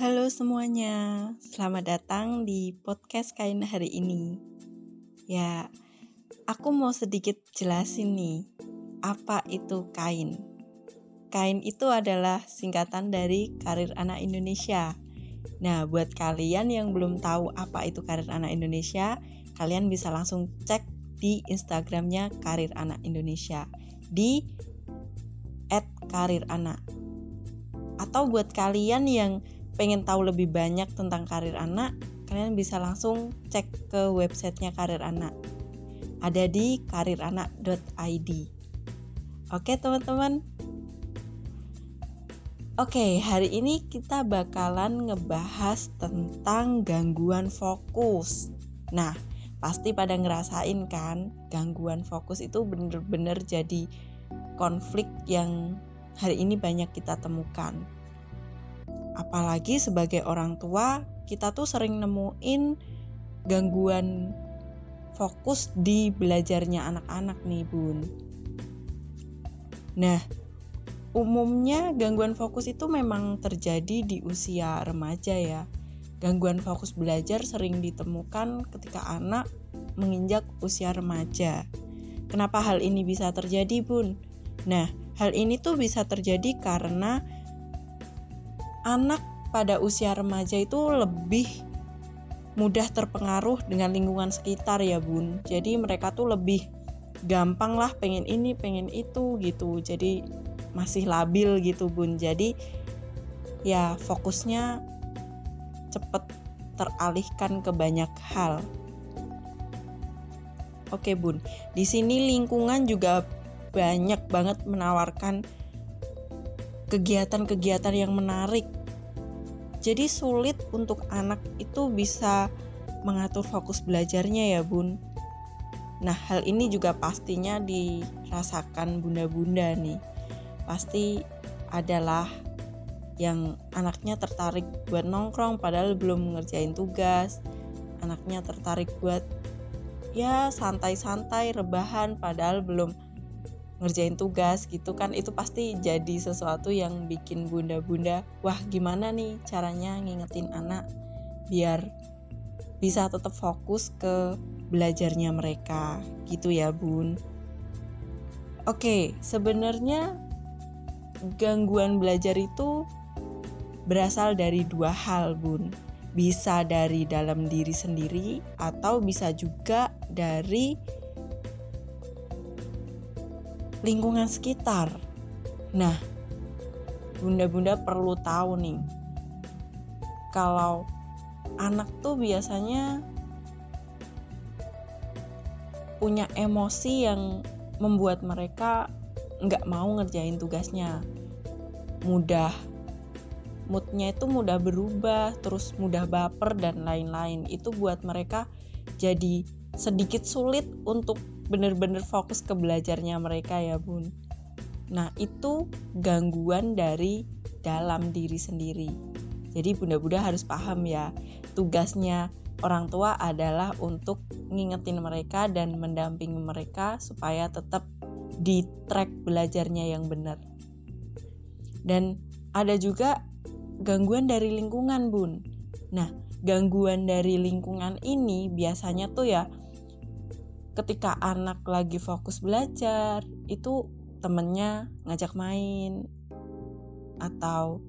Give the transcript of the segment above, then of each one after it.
Halo semuanya, selamat datang di podcast Kain hari ini. Ya, aku mau sedikit jelasin nih, apa itu kain. Kain itu adalah singkatan dari Karir Anak Indonesia. Nah, buat kalian yang belum tahu apa itu Karir Anak Indonesia, kalian bisa langsung cek di Instagramnya Karir Anak Indonesia di @kariranak. Atau buat kalian yang pengen tahu lebih banyak tentang karir anak, kalian bisa langsung cek ke websitenya Karir Anak. Ada di kariranak.id. Oke teman-teman. Oke, hari ini kita bakalan ngebahas tentang gangguan fokus. Nah, pasti pada ngerasain kan, gangguan fokus itu bener-bener jadi konflik yang hari ini banyak kita temukan apalagi sebagai orang tua kita tuh sering nemuin gangguan fokus di belajarnya anak-anak nih bun. Nah umumnya gangguan fokus itu memang terjadi di usia remaja ya. Gangguan fokus belajar sering ditemukan ketika anak menginjak usia remaja. Kenapa hal ini bisa terjadi bun? Nah hal ini tuh bisa terjadi karena anak pada usia remaja itu lebih mudah terpengaruh dengan lingkungan sekitar ya bun. Jadi mereka tuh lebih gampang lah pengen ini pengen itu gitu. Jadi masih labil gitu bun. Jadi ya fokusnya cepet teralihkan ke banyak hal. Oke bun. Di sini lingkungan juga banyak banget menawarkan kegiatan-kegiatan yang menarik. Jadi sulit untuk anak itu bisa mengatur fokus belajarnya ya bun. Nah hal ini juga pastinya dirasakan bunda-bunda nih. Pasti adalah yang anaknya tertarik buat nongkrong padahal belum ngerjain tugas. Anaknya tertarik buat ya santai-santai rebahan padahal belum ngerjain tugas gitu kan itu pasti jadi sesuatu yang bikin bunda-bunda wah gimana nih caranya ngingetin anak biar bisa tetap fokus ke belajarnya mereka? Gitu ya bun. Oke sebenarnya gangguan belajar itu berasal dari dua hal bun. Bisa dari dalam diri sendiri atau bisa juga dari lingkungan sekitar. Nah, bunda-bunda perlu tahu nih, kalau anak tuh biasanya punya emosi yang membuat mereka nggak mau ngerjain tugasnya, mudah moodnya itu mudah berubah, terus mudah baper dan lain-lain. Itu buat mereka jadi sedikit sulit untuk bener-bener fokus ke belajarnya mereka ya bun. Nah itu gangguan dari dalam diri sendiri. Jadi bunda-bunda harus paham ya tugasnya orang tua adalah untuk ngingetin mereka dan mendampingi mereka supaya tetap di track belajarnya yang benar. Dan ada juga gangguan dari lingkungan bun. Nah gangguan dari lingkungan ini biasanya tuh ya ketika anak lagi fokus belajar itu temennya ngajak main. Atau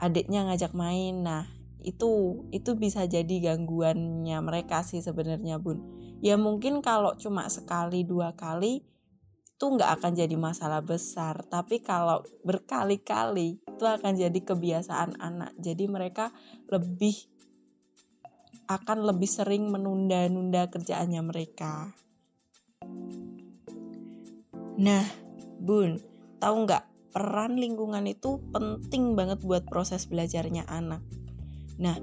adiknya ngajak main. Nah itu itu bisa jadi gangguannya mereka sih sebenarnya bun. Ya mungkin kalau cuma sekali dua kali itu nggak akan jadi masalah besar. Tapi kalau berkali-kali itu akan jadi kebiasaan anak. Jadi mereka lebih akan lebih sering menunda-nunda kerjaannya mereka. Nah, Bun, tahu nggak peran lingkungan itu penting banget buat proses belajarnya anak. Nah,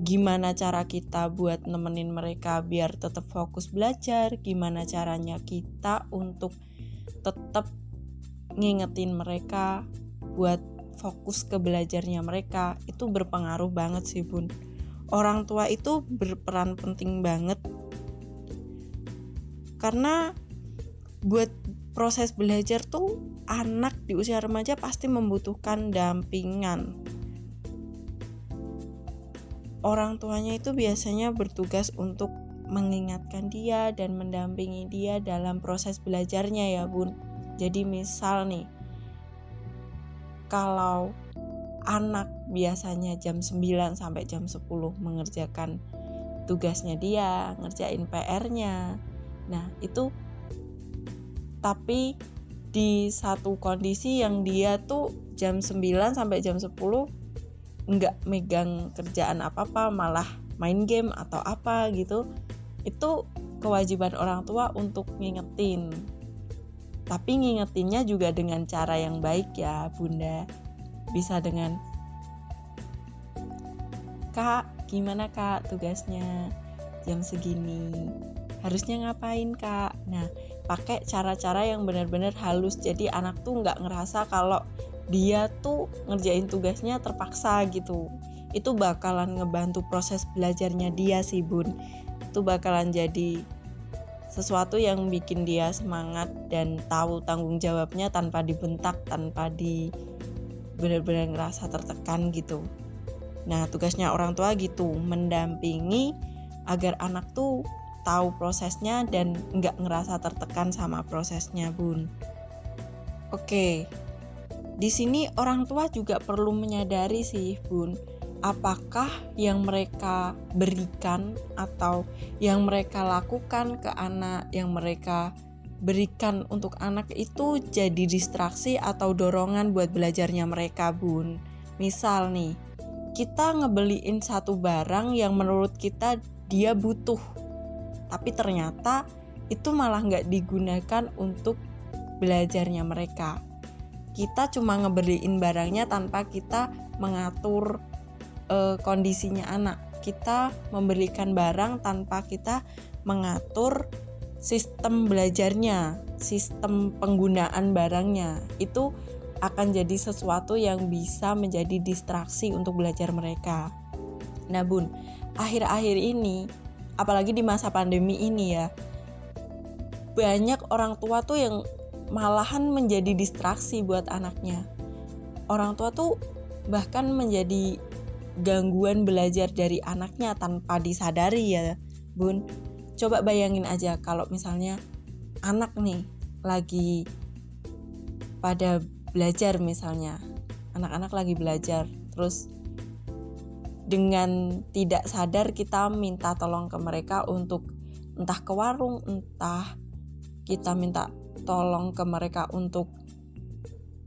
gimana cara kita buat nemenin mereka biar tetap fokus belajar? Gimana caranya kita untuk tetap ngingetin mereka buat fokus ke belajarnya mereka? Itu berpengaruh banget sih, Bun orang tua itu berperan penting banget. Karena buat proses belajar tuh anak di usia remaja pasti membutuhkan dampingan. Orang tuanya itu biasanya bertugas untuk mengingatkan dia dan mendampingi dia dalam proses belajarnya ya bun. Jadi misal nih kalau anak biasanya jam 9 sampai jam 10 mengerjakan tugasnya dia ngerjain PR-nya nah itu tapi di satu kondisi yang dia tuh jam 9 sampai jam 10 nggak megang kerjaan apa-apa malah main game atau apa gitu itu kewajiban orang tua untuk ngingetin. Tapi ngingetinnya juga dengan cara yang baik ya bunda bisa dengan kak gimana kak tugasnya? Jam segini. Harusnya ngapain kak? Nah pakai cara-cara yang benar-benar halus. Jadi anak tuh nggak ngerasa kalau dia tuh ngerjain tugasnya terpaksa gitu. Itu bakalan ngebantu proses belajarnya dia sih bun. Itu bakalan jadi sesuatu yang bikin dia semangat dan tahu tanggung jawabnya tanpa dibentak tanpa di benar-benar ngerasa tertekan gitu. Nah tugasnya orang tua gitu mendampingi agar anak tuh tahu prosesnya dan nggak ngerasa tertekan sama prosesnya bun. Oke di sini orang tua juga perlu menyadari sih bun apakah yang mereka berikan atau yang mereka lakukan ke anak yang mereka berikan untuk anak itu jadi distraksi atau dorongan buat belajarnya mereka bun. Misal nih kita ngebeliin satu barang yang menurut kita dia butuh tapi ternyata itu malah nggak digunakan untuk belajarnya mereka. Kita cuma ngebeliin barangnya tanpa kita mengatur e, kondisinya anak. Kita memberikan barang tanpa kita mengatur sistem belajarnya sistem penggunaan barangnya itu akan jadi sesuatu yang bisa menjadi distraksi untuk belajar mereka. Nah, Bun, akhir-akhir ini apalagi di masa pandemi ini ya banyak orang tua tuh yang malahan menjadi distraksi buat anaknya orang tua tuh bahkan menjadi gangguan belajar dari anaknya tanpa disadari ya bun coba bayangin aja kalau misalnya anak nih lagi pada belajar misalnya. Anak-anak lagi belajar terus dengan tidak sadar kita minta tolong ke mereka untuk entah ke warung, entah kita minta tolong ke mereka untuk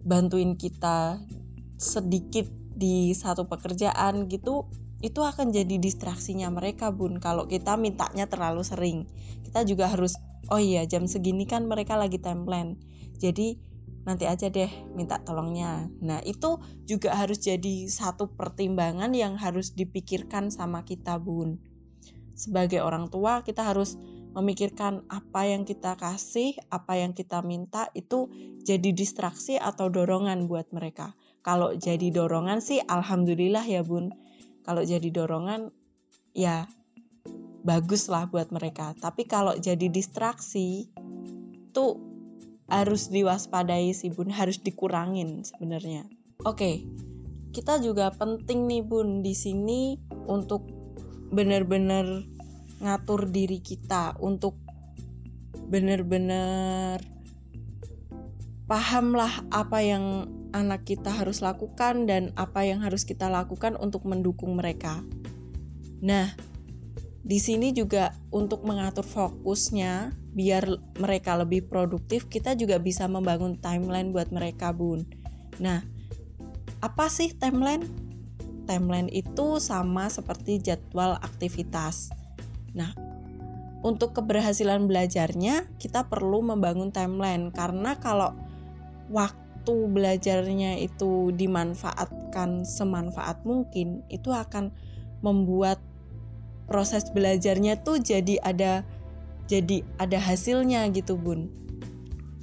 bantuin kita sedikit di satu pekerjaan gitu itu akan jadi distraksinya mereka bun kalau kita mintanya terlalu sering kita juga harus oh iya jam segini kan mereka lagi time jadi nanti aja deh minta tolongnya. Nah, itu juga harus jadi satu pertimbangan yang harus dipikirkan sama kita, Bun. Sebagai orang tua, kita harus memikirkan apa yang kita kasih, apa yang kita minta itu jadi distraksi atau dorongan buat mereka. Kalau jadi dorongan sih alhamdulillah ya, Bun. Kalau jadi dorongan ya bagus lah buat mereka. Tapi kalau jadi distraksi tuh harus diwaspadai sih bun harus dikurangin sebenarnya oke kita juga penting nih bun di sini untuk benar-benar ngatur diri kita untuk benar-benar pahamlah apa yang anak kita harus lakukan dan apa yang harus kita lakukan untuk mendukung mereka. Nah, di sini juga untuk mengatur fokusnya biar mereka lebih produktif, kita juga bisa membangun timeline buat mereka, Bun. Nah, apa sih timeline? Timeline itu sama seperti jadwal aktivitas. Nah, untuk keberhasilan belajarnya, kita perlu membangun timeline karena kalau waktu belajarnya itu dimanfaatkan semanfaat mungkin, itu akan membuat proses belajarnya tuh jadi ada jadi ada hasilnya gitu bun.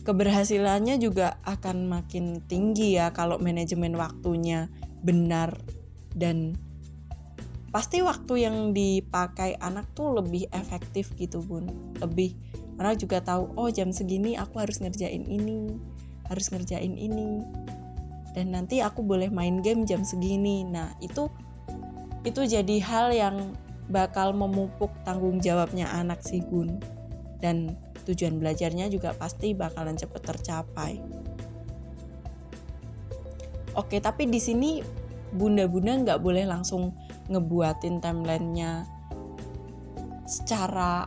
Keberhasilannya juga akan makin tinggi ya kalau manajemen waktunya benar dan pasti waktu yang dipakai anak tuh lebih efektif gitu bun. Lebih anak juga tahu oh jam segini aku harus ngerjain ini harus ngerjain ini. Dan nanti aku boleh main game jam segini. Nah itu itu jadi hal yang bakal memupuk tanggung jawabnya anak sih bun dan tujuan belajarnya juga pasti bakalan cepet tercapai. Oke tapi di sini bunda-bunda nggak boleh langsung ngebuatin timelinenya secara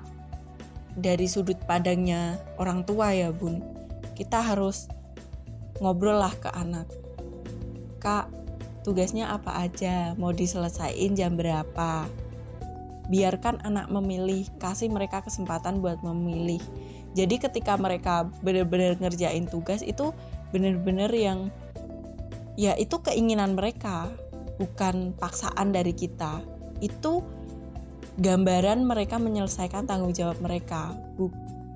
dari sudut pandangnya orang tua ya bun. Kita harus ngobrol lah ke anak. Kak tugasnya apa aja? Mau diselesaikan jam berapa? Biarkan anak memilih kasih mereka kesempatan buat memilih. Jadi ketika mereka benar-benar ngerjain tugas itu benar-benar yang ya itu keinginan mereka bukan paksaan dari kita. Itu gambaran mereka menyelesaikan tanggung jawab mereka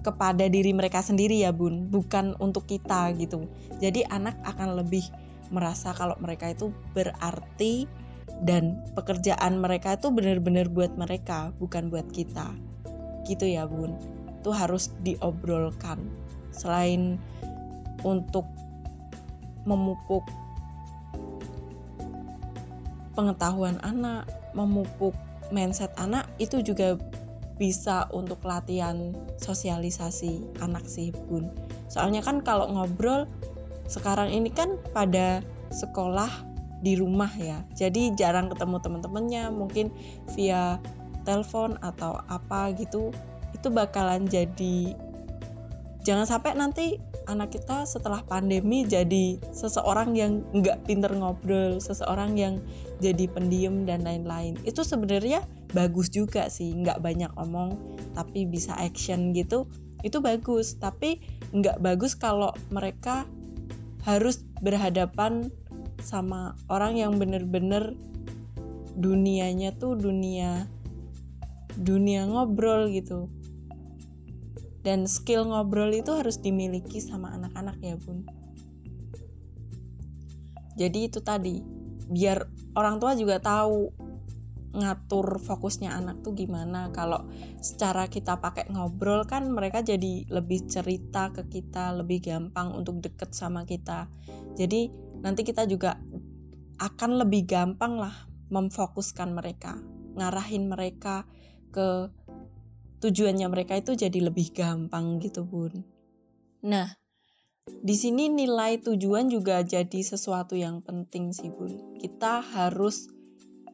kepada diri mereka sendiri ya bun. Bukan untuk kita gitu. Jadi anak akan lebih merasa kalau mereka itu berarti dan pekerjaan mereka itu benar-benar buat mereka bukan buat kita. Gitu ya bun. Itu harus diobrolkan. Selain untuk memupuk pengetahuan anak memupuk mindset anak itu juga bisa untuk latihan sosialisasi anak sih bun. Soalnya kan kalau ngobrol sekarang ini kan pada sekolah di rumah ya. Jadi jarang ketemu teman-temannya mungkin via telepon atau apa gitu itu bakalan jadi jangan sampai nanti anak kita setelah pandemi jadi seseorang yang nggak pinter ngobrol seseorang yang jadi pendiam dan lain-lain. Itu sebenarnya bagus juga sih nggak banyak omong tapi bisa action gitu itu bagus. Tapi nggak bagus kalau mereka harus berhadapan sama orang yang bener-bener dunianya tuh dunia dunia ngobrol gitu. Dan skill ngobrol itu harus dimiliki sama anak-anak ya bun. Jadi itu tadi biar orang tua juga tahu ngatur fokusnya anak tuh gimana kalau secara kita pakai ngobrol kan mereka jadi lebih cerita ke kita lebih gampang untuk deket sama kita jadi nanti kita juga akan lebih gampang lah memfokuskan mereka ngarahin mereka ke tujuannya mereka itu jadi lebih gampang gitu bun. Nah, di sini nilai tujuan juga jadi sesuatu yang penting sih bun. Kita harus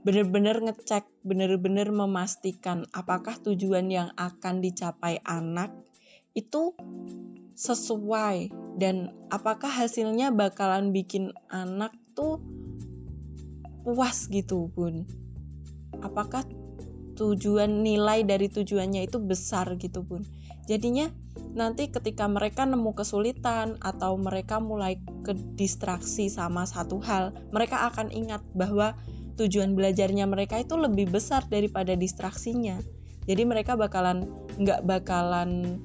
benar-benar ngecek, benar-benar memastikan apakah tujuan yang akan dicapai anak itu sesuai dan apakah hasilnya bakalan bikin anak tuh puas gitu bun. Apakah tujuan nilai dari tujuannya itu besar gitu bun jadinya nanti ketika mereka nemu kesulitan atau mereka mulai ke distraksi sama satu hal mereka akan ingat bahwa tujuan belajarnya mereka itu lebih besar daripada distraksinya. Jadi mereka bakalan nggak bakalan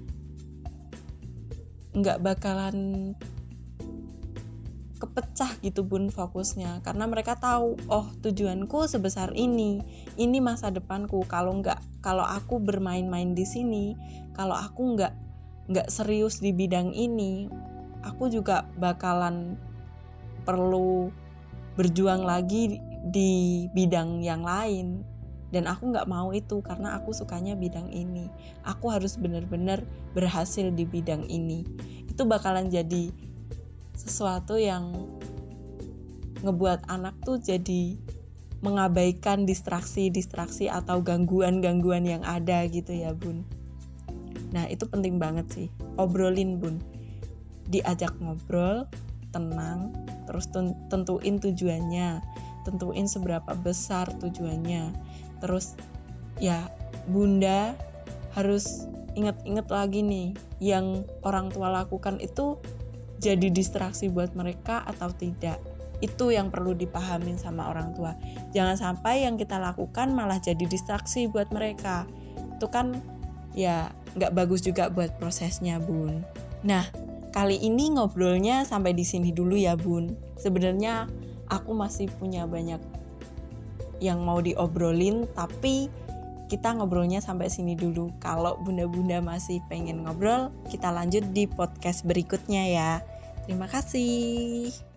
nggak bakalan kepecah gitu bun fokusnya. Karena mereka tahu oh tujuanku sebesar ini ini masa depanku. Kalau nggak kalau aku bermain-main di sini kalau aku nggak nggak serius di bidang ini aku juga bakalan perlu berjuang lagi di bidang yang lain. Dan aku nggak mau itu karena aku sukanya bidang ini. Aku harus benar-benar berhasil di bidang ini. Itu bakalan jadi sesuatu yang ngebuat anak tuh jadi mengabaikan distraksi-distraksi atau gangguan-gangguan yang ada gitu ya bun. Nah itu penting banget sih. Obrolin bun. Diajak ngobrol tenang terus tentuin tujuannya tentuin seberapa besar tujuannya. Terus ya bunda harus inget-inget lagi nih yang orang tua lakukan itu jadi distraksi buat mereka atau tidak. Itu yang perlu dipahamin sama orang tua. Jangan sampai yang kita lakukan malah jadi distraksi buat mereka. Itu kan ya nggak bagus juga buat prosesnya bun. Nah kali ini ngobrolnya sampai di sini dulu ya bun. Sebenarnya aku masih punya banyak yang mau diobrolin tapi kita ngobrolnya sampai sini dulu. Kalau bunda-bunda masih pengen ngobrol, kita lanjut di podcast berikutnya ya. Terima kasih.